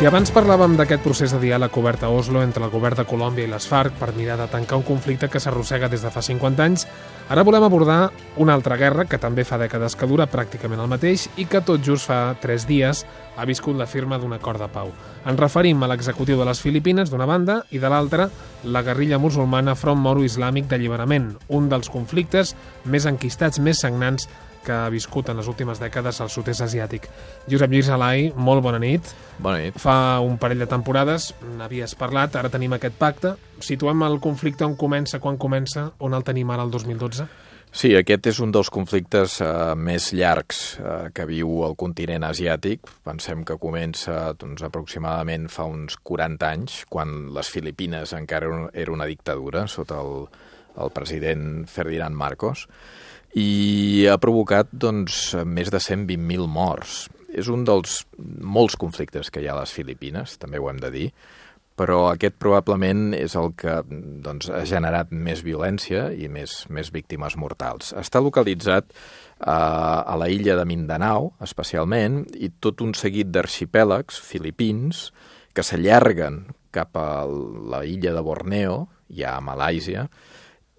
Si abans parlàvem d'aquest procés de diàleg obert a Oslo entre el govern de Colòmbia i les FARC per mirar de tancar un conflicte que s'arrossega des de fa 50 anys, ara volem abordar una altra guerra que també fa dècades que dura pràcticament el mateix i que tot just fa 3 dies ha viscut la firma d'un acord de pau. Ens referim a l'executiu de les Filipines, d'una banda, i de l'altra, la guerrilla musulmana Front Moro Islàmic d'Alliberament, un dels conflictes més enquistats, més sagnants que ha viscut en les últimes dècades al sud-est asiàtic. Josep Lluís Alai, molt bona nit. Bona nit. Fa un parell de temporades n'havies parlat, ara tenim aquest pacte. Situem el conflicte on comença, quan comença, on el tenim ara el 2012? Sí, aquest és un dels conflictes eh, més llargs eh, que viu el continent asiàtic. Pensem que comença doncs, aproximadament fa uns 40 anys, quan les Filipines encara era una dictadura sota el, el president Ferdinand Marcos i ha provocat doncs, més de 120.000 morts. És un dels molts conflictes que hi ha a les Filipines, també ho hem de dir, però aquest probablement és el que doncs, ha generat més violència i més, més víctimes mortals. Està localitzat eh, a la illa de Mindanao, especialment, i tot un seguit d'arxipèlags filipins que s'allarguen cap a la illa de Borneo, ja a Malàisia,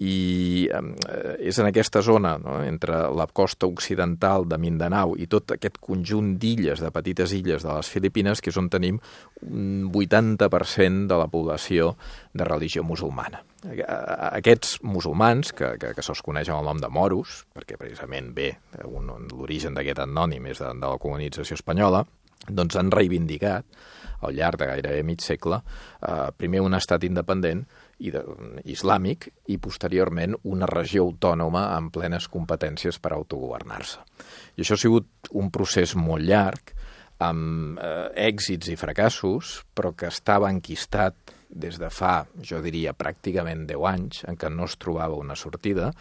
i eh, és en aquesta zona, no? entre la costa occidental de Mindanao i tot aquest conjunt d'illes, de petites illes de les Filipines, que és on tenim un 80% de la població de religió musulmana. Aquests musulmans, que, que, que se'ls coneix amb el nom de moros, perquè precisament ve l'origen d'aquest anònim és de, de la colonització espanyola, doncs han reivindicat al llarg de gairebé mig segle eh, primer un estat independent i de, islàmic i posteriorment una regió autònoma amb plenes competències per autogovernar-se. I això ha sigut un procés molt llarg, amb eh, èxits i fracassos, però que estava enquistat des de fa, jo diria, pràcticament 10 anys, en què no es trobava una sortida.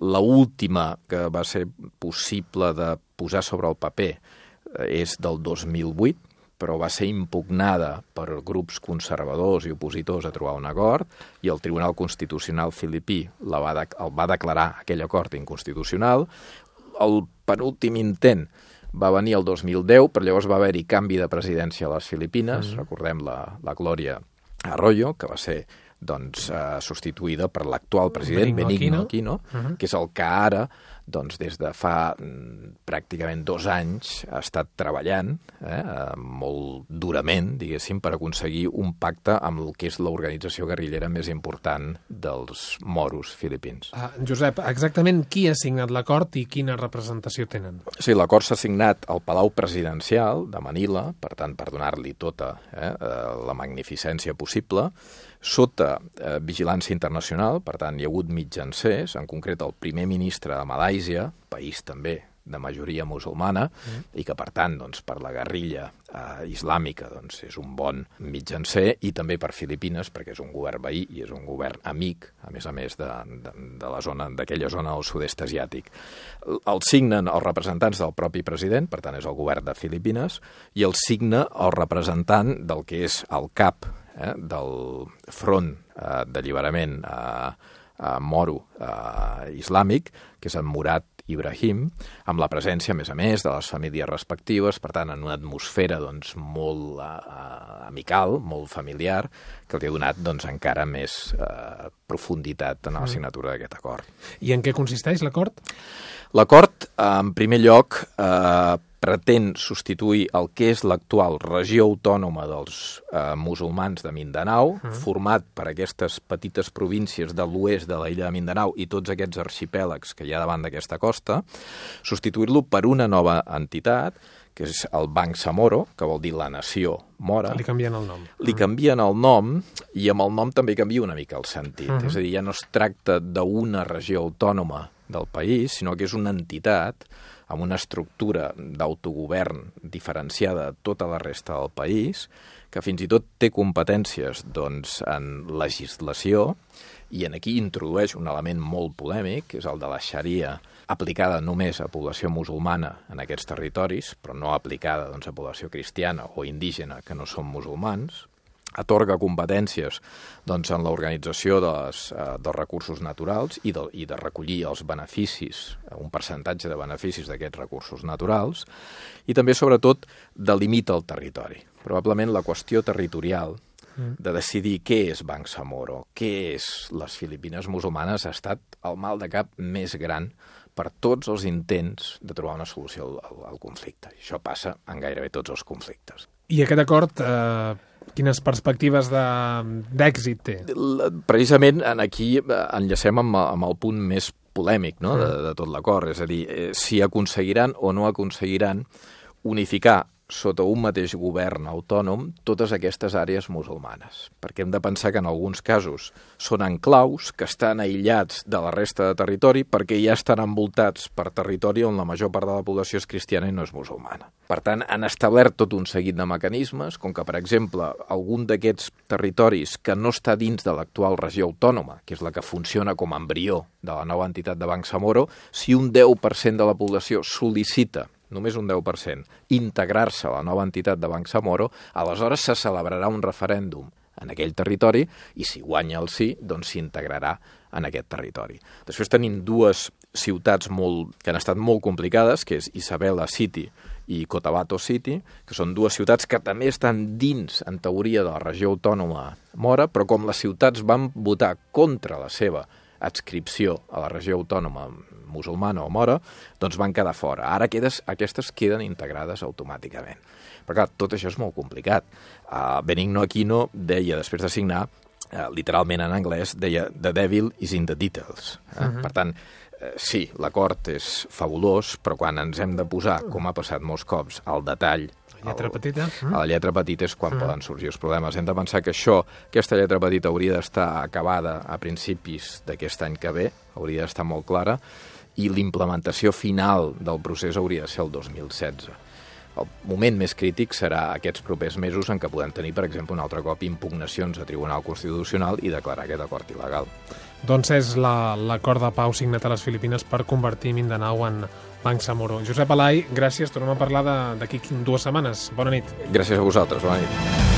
La última que va ser possible de posar sobre el paper eh, és del 2008, però va ser impugnada per grups conservadors i opositors a trobar un acord i el Tribunal Constitucional filipí la va de, el va declarar aquell acord inconstitucional. El penúltim intent va venir el 2010, però llavors va haver-hi canvi de presidència a les Filipines, mm. recordem la, la Glòria Arroyo, que va ser doncs, eh, substituïda per l'actual president Benigno, Benigno Aquino, uh -huh. que és el que ara doncs des de fa mm, pràcticament dos anys ha estat treballant eh, eh, molt durament, diguéssim, per aconseguir un pacte amb el que és l'organització guerrillera més important dels moros filipins. Ah, Josep, exactament qui ha signat l'acord i quina representació tenen? Sí, l'acord s'ha signat al Palau Presidencial de Manila, per tant, per donar-li tota eh, eh la magnificència possible, sota eh, vigilància internacional, per tant, hi ha hagut mitjancers, en concret el primer ministre de Malàisia, país també de majoria musulmana mm. i que, per tant, doncs, per la guerrilla eh, islàmica doncs, és un bon mitjancer i també per Filipines, perquè és un govern veí i és un govern amic, a més a més de, de, de la zona d'aquella zona del sud-est asiàtic. El signen els representants del propi president, per tant, és el govern de Filipines, i el signa el representant del que és el cap eh, del front eh, d'alliberament eh, eh, moro eh, islàmic, que és en Murat Ibrahim, amb la presència, a més a més, de les famílies respectives, per tant, en una atmosfera doncs, molt eh, amical, molt familiar, que li ha donat doncs, encara més eh, profunditat en la mm. signatura d'aquest acord. I en què consisteix l'acord? L'acord, en primer lloc, eh, pretén substituir el que és l'actual regió autònoma dels eh, musulmans de Mindanao, uh -huh. format per aquestes petites províncies de l'oest de la illa de Mindanao i tots aquests arxipèlags que hi ha davant d'aquesta costa, substituir-lo per una nova entitat, que és el Banc Samoro, que vol dir la nació mora. Li canvien el nom. Li canvien el nom i amb el nom també canvia una mica el sentit. Uh -huh. És a dir, ja no es tracta d'una regió autònoma del país, sinó que és una entitat amb una estructura d'autogovern diferenciada de tota la resta del país, que fins i tot té competències doncs, en legislació i en aquí introdueix un element molt polèmic, que és el de la xaria aplicada només a població musulmana en aquests territoris, però no aplicada doncs, a població cristiana o indígena que no són musulmans, atorga competències doncs, en l'organització dels, eh, dels recursos naturals i de, i de recollir els beneficis, un percentatge de beneficis d'aquests recursos naturals, i també, sobretot, delimita el territori. Probablement la qüestió territorial mm. de decidir què és Bangsamoro, què és les Filipines musulmanes, ha estat el mal de cap més gran per tots els intents de trobar una solució al, al, conflicte. Això passa en gairebé tots els conflictes. I aquest acord eh, quines perspectives d'èxit té? Precisament en aquí eh, enllacem amb, amb el punt més polèmic no? de, de tot l'acord, és a dir, eh, si aconseguiran o no aconseguiran unificar sota un mateix govern autònom totes aquestes àrees musulmanes. Perquè hem de pensar que en alguns casos són enclaus que estan aïllats de la resta de territori perquè ja estan envoltats per territori on la major part de la població és cristiana i no és musulmana. Per tant, han establert tot un seguit de mecanismes, com que, per exemple, algun d'aquests territoris que no està dins de l'actual regió autònoma, que és la que funciona com a embrió de la nova entitat de Banc Samoro, si un 10% de la població sol·licita només un 10%, integrar-se a la nova entitat de Banc Samoro, aleshores se celebrarà un referèndum en aquell territori i si guanya el sí, doncs s'integrarà en aquest territori. Després tenim dues ciutats molt, que han estat molt complicades, que és Isabela City i Cotabato City, que són dues ciutats que també estan dins, en teoria, de la regió autònoma mora, però com les ciutats van votar contra la seva adscripció a la regió autònoma musulmana o mora, doncs van quedar fora. Ara quedes, aquestes queden integrades automàticament. Però clar, tot això és molt complicat. Uh, Benigno Aquino deia, després de signar, uh, literalment en anglès, deia The devil is in the details. Uh, uh -huh. Per tant, uh, sí, l'acord és fabulós, però quan ens hem de posar, com ha passat molts cops, al detall lletra petita. Mm. A la lletra petita és quan mm. poden sorgir els problemes. Hem de pensar que això, aquesta lletra petita hauria d'estar acabada a principis d'aquest any que ve, hauria d'estar molt clara, i l'implementació final del procés hauria de ser el 2016. El moment més crític serà aquests propers mesos en què podem tenir, per exemple, un altre cop impugnacions a Tribunal Constitucional i declarar aquest acord il·legal. Doncs és l'acord la, de pau signat a les Filipines per convertir Mindanao en Banc Samoro. Josep Alai, gràcies. Tornem a parlar d'aquí dues setmanes. Bona nit. Gràcies a vosaltres. Bona nit.